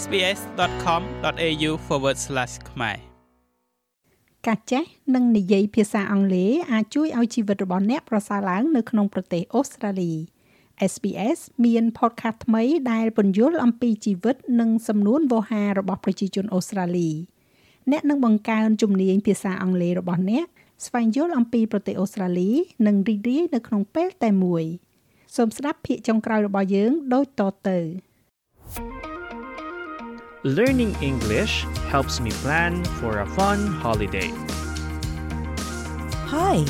sbs.com.au/ ខ្មែរការចេះនិងនិយាយភាសាអង់គ្លេសអាចជួយឲ្យជីវិតរបស់អ្នកប្រសើរឡើងនៅក្នុងប្រទេសអូស្ត្រាលី SBS មាន podcast ថ្មីដែលពន្យល់អំពីជីវិតនិងសំនួនវោហាររបស់ប្រជាជនអូស្ត្រាលីអ្នកនឹងបង្កើនជំនាញភាសាអង់គ្លេសរបស់អ្នកស្វែងយល់អំពីប្រទេសអូស្ត្រាលី និងរីករាយនៅក្នុងពេលតែមួយសូមស្ដាប់ភាគចុងក្រោយរបស់យើងដូចតទៅ Learning English helps me plan for a fun holiday. Hi,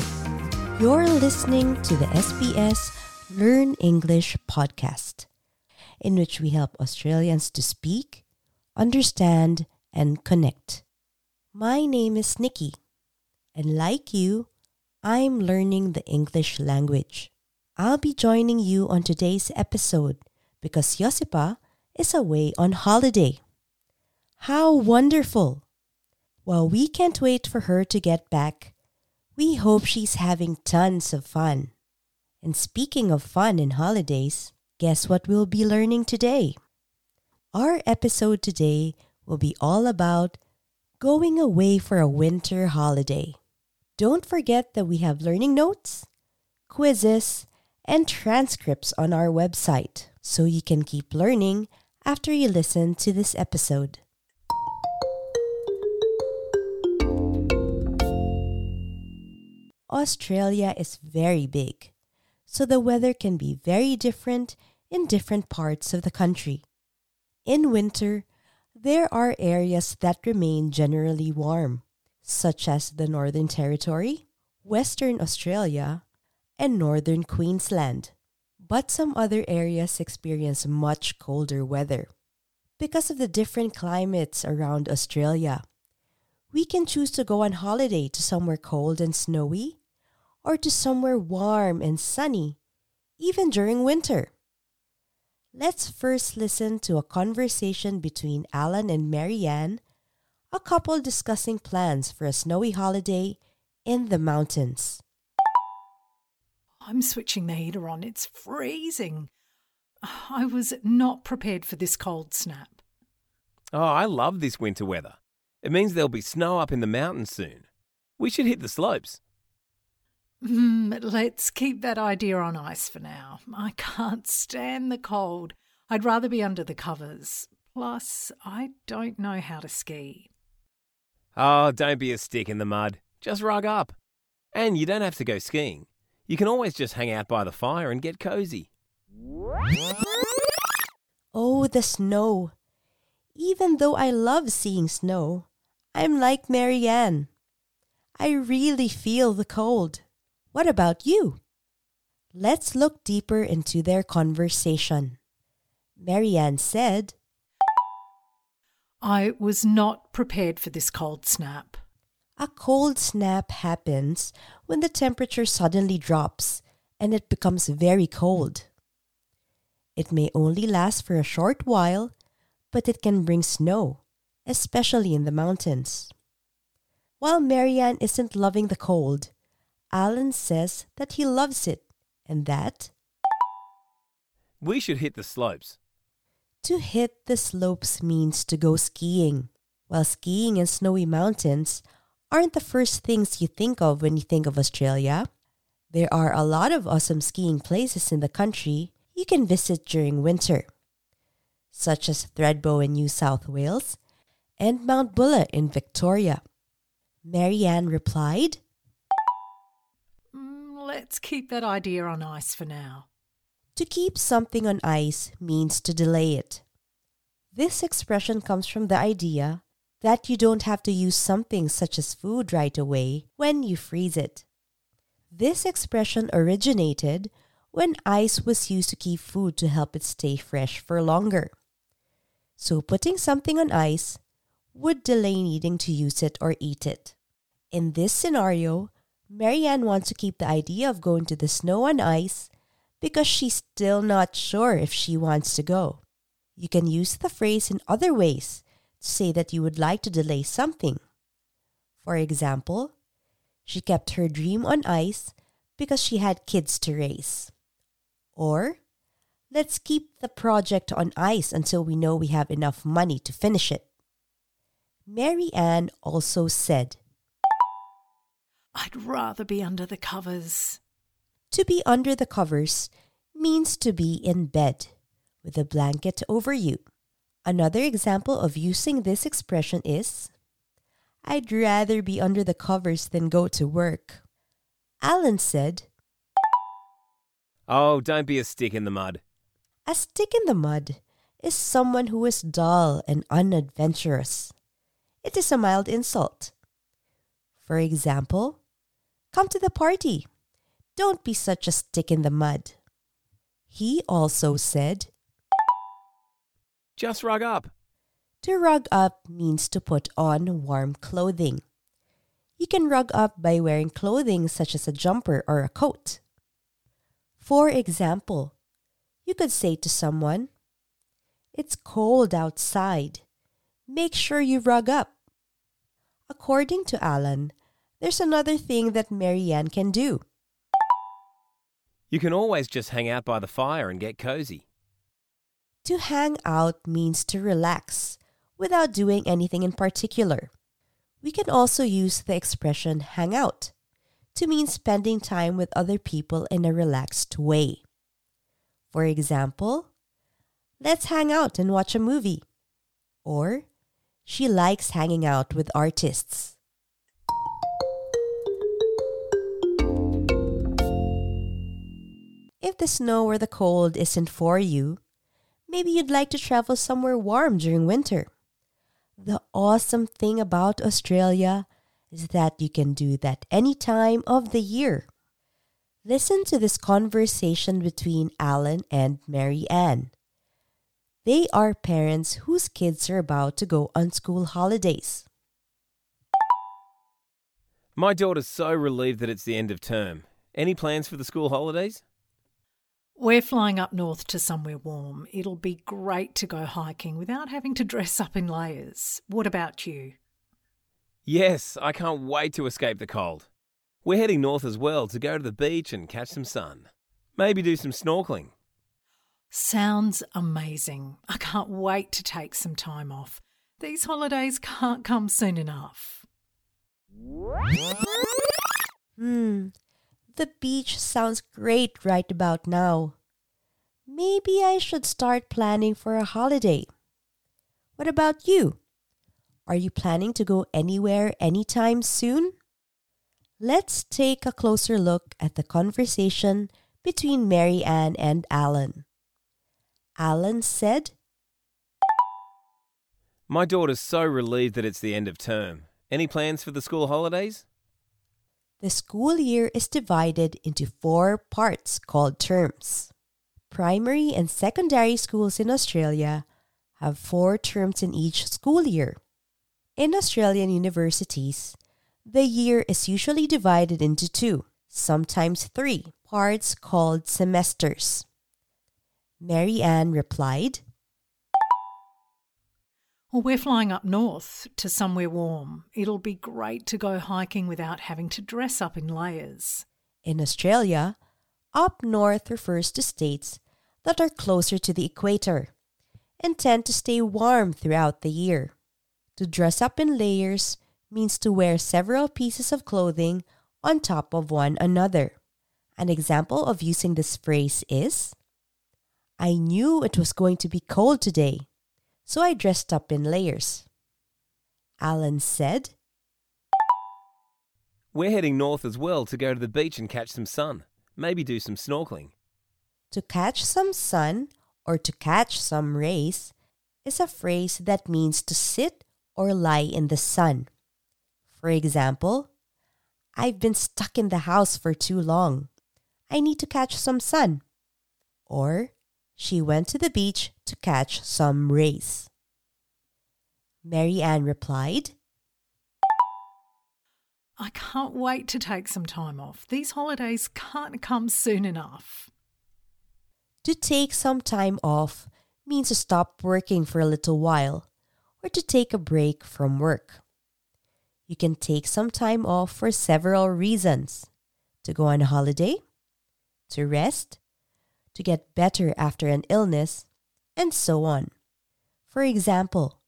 you're listening to the SBS Learn English podcast, in which we help Australians to speak, understand, and connect. My name is Nikki, and like you, I'm learning the English language. I'll be joining you on today's episode because Josipa is away on holiday. How wonderful! Well, we can't wait for her to get back. We hope she's having tons of fun. And speaking of fun and holidays, guess what we'll be learning today? Our episode today will be all about going away for a winter holiday. Don't forget that we have learning notes, quizzes, and transcripts on our website so you can keep learning after you listen to this episode. Australia is very big, so the weather can be very different in different parts of the country. In winter, there are areas that remain generally warm, such as the Northern Territory, Western Australia, and Northern Queensland. But some other areas experience much colder weather. Because of the different climates around Australia, we can choose to go on holiday to somewhere cold and snowy or to somewhere warm and sunny, even during winter. Let's first listen to a conversation between Alan and Marianne, a couple discussing plans for a snowy holiday in the mountains. I'm switching the heater on. It's freezing. I was not prepared for this cold snap. Oh, I love this winter weather. It means there'll be snow up in the mountains soon. We should hit the slopes. Mm, let's keep that idea on ice for now. I can't stand the cold. I'd rather be under the covers. Plus, I don't know how to ski. Oh, don't be a stick in the mud. Just rug up. And you don't have to go skiing. You can always just hang out by the fire and get cozy. Oh, the snow. Even though I love seeing snow, I'm like Marianne. I really feel the cold. What about you? Let's look deeper into their conversation. Marianne said, I was not prepared for this cold snap. A cold snap happens when the temperature suddenly drops and it becomes very cold. It may only last for a short while, but it can bring snow, especially in the mountains. While Marianne isn't loving the cold, Alan says that he loves it and that We should hit the slopes. to hit the slopes means to go skiing, while skiing in snowy mountains aren't the first things you think of when you think of Australia. There are a lot of awesome skiing places in the country you can visit during winter, such as Thredbo in New South Wales and Mount Buller in Victoria. Marianne replied, let's keep that idea on ice for now. To keep something on ice means to delay it. This expression comes from the idea that you don't have to use something such as food right away when you freeze it. This expression originated when ice was used to keep food to help it stay fresh for longer. So putting something on ice would delay needing to use it or eat it. In this scenario, Marianne wants to keep the idea of going to the snow and ice because she's still not sure if she wants to go. You can use the phrase in other ways to say that you would like to delay something. For example, she kept her dream on ice because she had kids to raise. Or, Let's keep the project on ice until we know we have enough money to finish it. Mary Ann also said, I'd rather be under the covers. To be under the covers means to be in bed with a blanket over you. Another example of using this expression is I'd rather be under the covers than go to work. Alan said, Oh, don't be a stick in the mud. A stick in the mud is someone who is dull and unadventurous. It is a mild insult. For example, come to the party. Don't be such a stick in the mud. He also said, Just rug up. To rug up means to put on warm clothing. You can rug up by wearing clothing such as a jumper or a coat. For example, you could say to someone, It's cold outside. Make sure you rug up. According to Alan, there's another thing that Marianne can do. You can always just hang out by the fire and get cozy. To hang out means to relax without doing anything in particular. We can also use the expression hang out to mean spending time with other people in a relaxed way. For example, let's hang out and watch a movie. Or, she likes hanging out with artists. If the snow or the cold isn't for you, maybe you'd like to travel somewhere warm during winter. The awesome thing about Australia is that you can do that any time of the year. Listen to this conversation between Alan and Mary Ann. They are parents whose kids are about to go on school holidays. My daughter's so relieved that it's the end of term. Any plans for the school holidays? We're flying up north to somewhere warm. It'll be great to go hiking without having to dress up in layers. What about you? Yes, I can't wait to escape the cold. We're heading north as well to go to the beach and catch some sun. Maybe do some snorkeling. Sounds amazing. I can't wait to take some time off. These holidays can't come soon enough. Hmm, the beach sounds great right about now. Maybe I should start planning for a holiday. What about you? Are you planning to go anywhere anytime soon? Let's take a closer look at the conversation between Mary Ann and Alan. Alan said, My daughter's so relieved that it's the end of term. Any plans for the school holidays? The school year is divided into four parts called terms. Primary and secondary schools in Australia have four terms in each school year. In Australian universities, the year is usually divided into two, sometimes three, parts called semesters. Mary Ann replied, Well, we're flying up north to somewhere warm. It'll be great to go hiking without having to dress up in layers. In Australia, up north refers to states that are closer to the equator and tend to stay warm throughout the year. To dress up in layers means to wear several pieces of clothing on top of one another. An example of using this phrase is I knew it was going to be cold today, so I dressed up in layers. Alan said, We're heading north as well to go to the beach and catch some sun. Maybe do some snorkeling. To catch some sun or to catch some rays is a phrase that means to sit or lie in the sun. For example, I've been stuck in the house for too long. I need to catch some sun. Or, she went to the beach to catch some rays. Mary Ann replied, I can't wait to take some time off. These holidays can't come soon enough. To take some time off means to stop working for a little while or to take a break from work. You can take some time off for several reasons to go on a holiday, to rest, to get better after an illness, and so on. For example,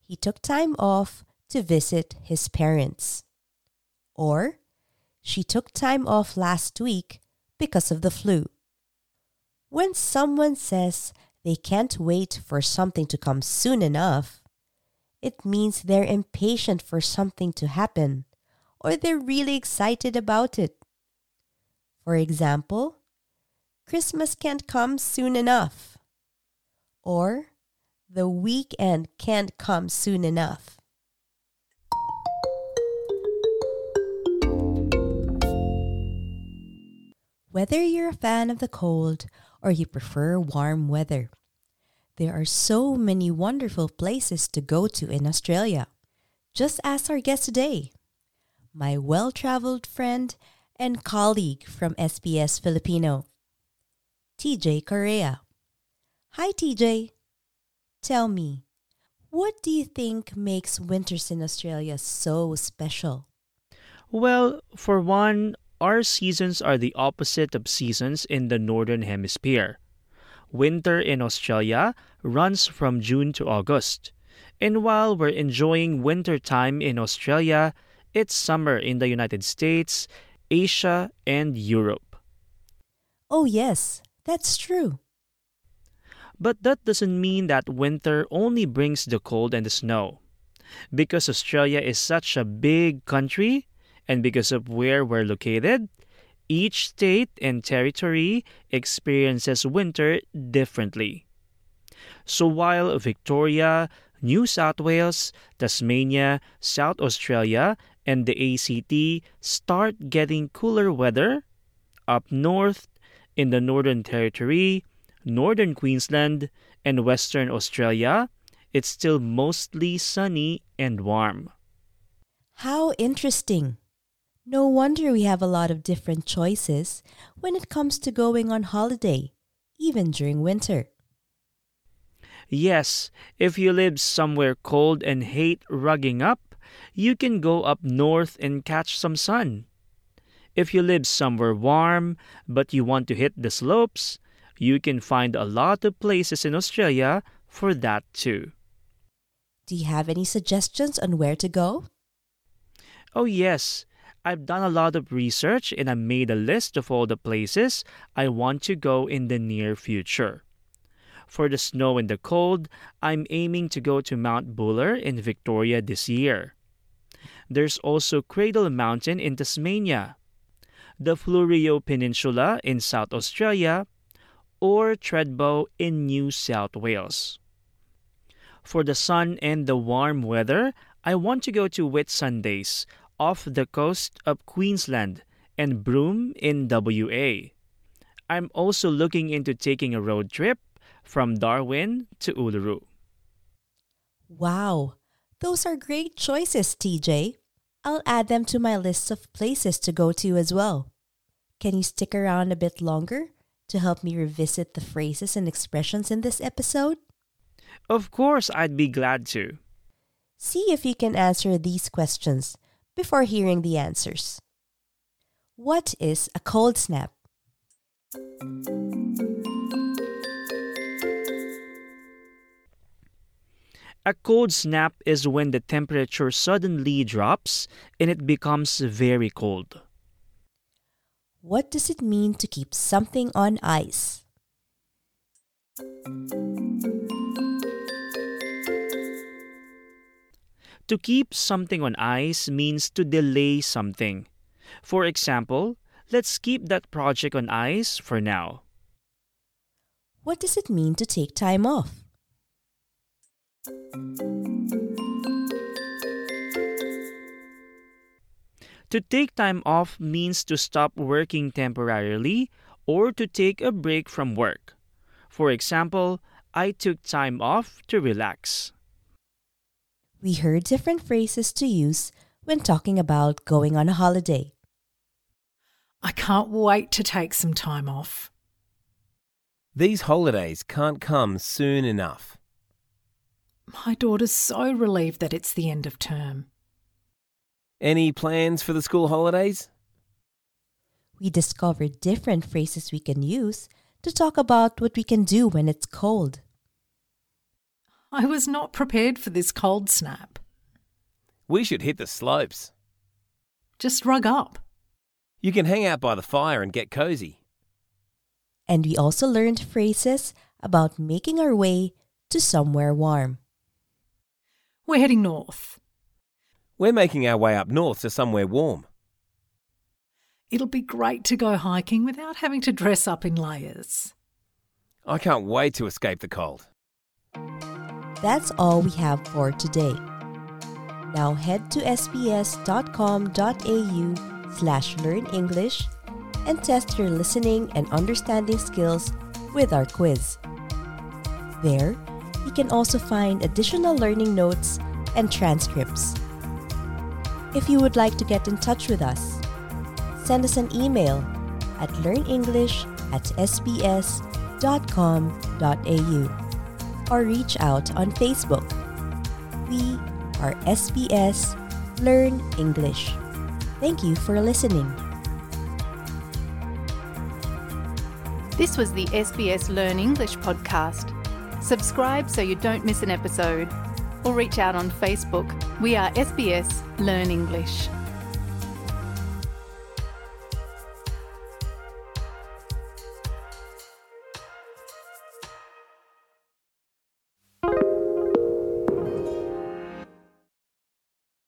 he took time off to visit his parents. Or, she took time off last week because of the flu. When someone says they can't wait for something to come soon enough, it means they're impatient for something to happen or they're really excited about it. For example, Christmas can't come soon enough. Or the weekend can't come soon enough. Whether you're a fan of the cold or you prefer warm weather, there are so many wonderful places to go to in Australia. Just ask our guest today, my well traveled friend and colleague from SBS Filipino, TJ Correa. Hi, TJ. Tell me, what do you think makes winters in Australia so special? Well, for one, our seasons are the opposite of seasons in the Northern Hemisphere. Winter in Australia runs from June to August. And while we're enjoying winter time in Australia, it's summer in the United States, Asia, and Europe. Oh, yes, that's true. But that doesn't mean that winter only brings the cold and the snow. Because Australia is such a big country, and because of where we're located, each state and territory experiences winter differently. So while Victoria, New South Wales, Tasmania, South Australia, and the ACT start getting cooler weather, up north in the Northern Territory, Northern Queensland, and Western Australia, it's still mostly sunny and warm. How interesting! No wonder we have a lot of different choices when it comes to going on holiday, even during winter. Yes, if you live somewhere cold and hate rugging up, you can go up north and catch some sun. If you live somewhere warm but you want to hit the slopes, you can find a lot of places in Australia for that too. Do you have any suggestions on where to go? Oh, yes. I've done a lot of research and I made a list of all the places I want to go in the near future. For the snow and the cold, I'm aiming to go to Mount Buller in Victoria this year. There's also Cradle Mountain in Tasmania, the Fleurieu Peninsula in South Australia, or Thredbo in New South Wales. For the sun and the warm weather, I want to go to Whitsundays off the coast of Queensland and Broome in WA. I'm also looking into taking a road trip from Darwin to Uluru. Wow, those are great choices, TJ. I'll add them to my list of places to go to as well. Can you stick around a bit longer to help me revisit the phrases and expressions in this episode? Of course, I'd be glad to. See if you can answer these questions before hearing the answers. What is a cold snap? A cold snap is when the temperature suddenly drops and it becomes very cold. What does it mean to keep something on ice? To keep something on ice means to delay something. For example, let's keep that project on ice for now. What does it mean to take time off? To take time off means to stop working temporarily or to take a break from work. For example, I took time off to relax. We heard different phrases to use when talking about going on a holiday. I can't wait to take some time off. These holidays can't come soon enough. My daughter's so relieved that it's the end of term. Any plans for the school holidays? We discovered different phrases we can use to talk about what we can do when it's cold. I was not prepared for this cold snap. We should hit the slopes. Just rug up. You can hang out by the fire and get cozy. And we also learned phrases about making our way to somewhere warm. We're heading north. We're making our way up north to somewhere warm. It'll be great to go hiking without having to dress up in layers. I can't wait to escape the cold. That's all we have for today. Now head to sbs.com.au slash learn English and test your listening and understanding skills with our quiz. There, you can also find additional learning notes and transcripts. If you would like to get in touch with us, send us an email at learnenglish at sbs.com.au or reach out on Facebook. We are SBS Learn English. Thank you for listening. This was the SBS Learn English podcast. Subscribe so you don't miss an episode, or reach out on Facebook. We are SBS Learn English.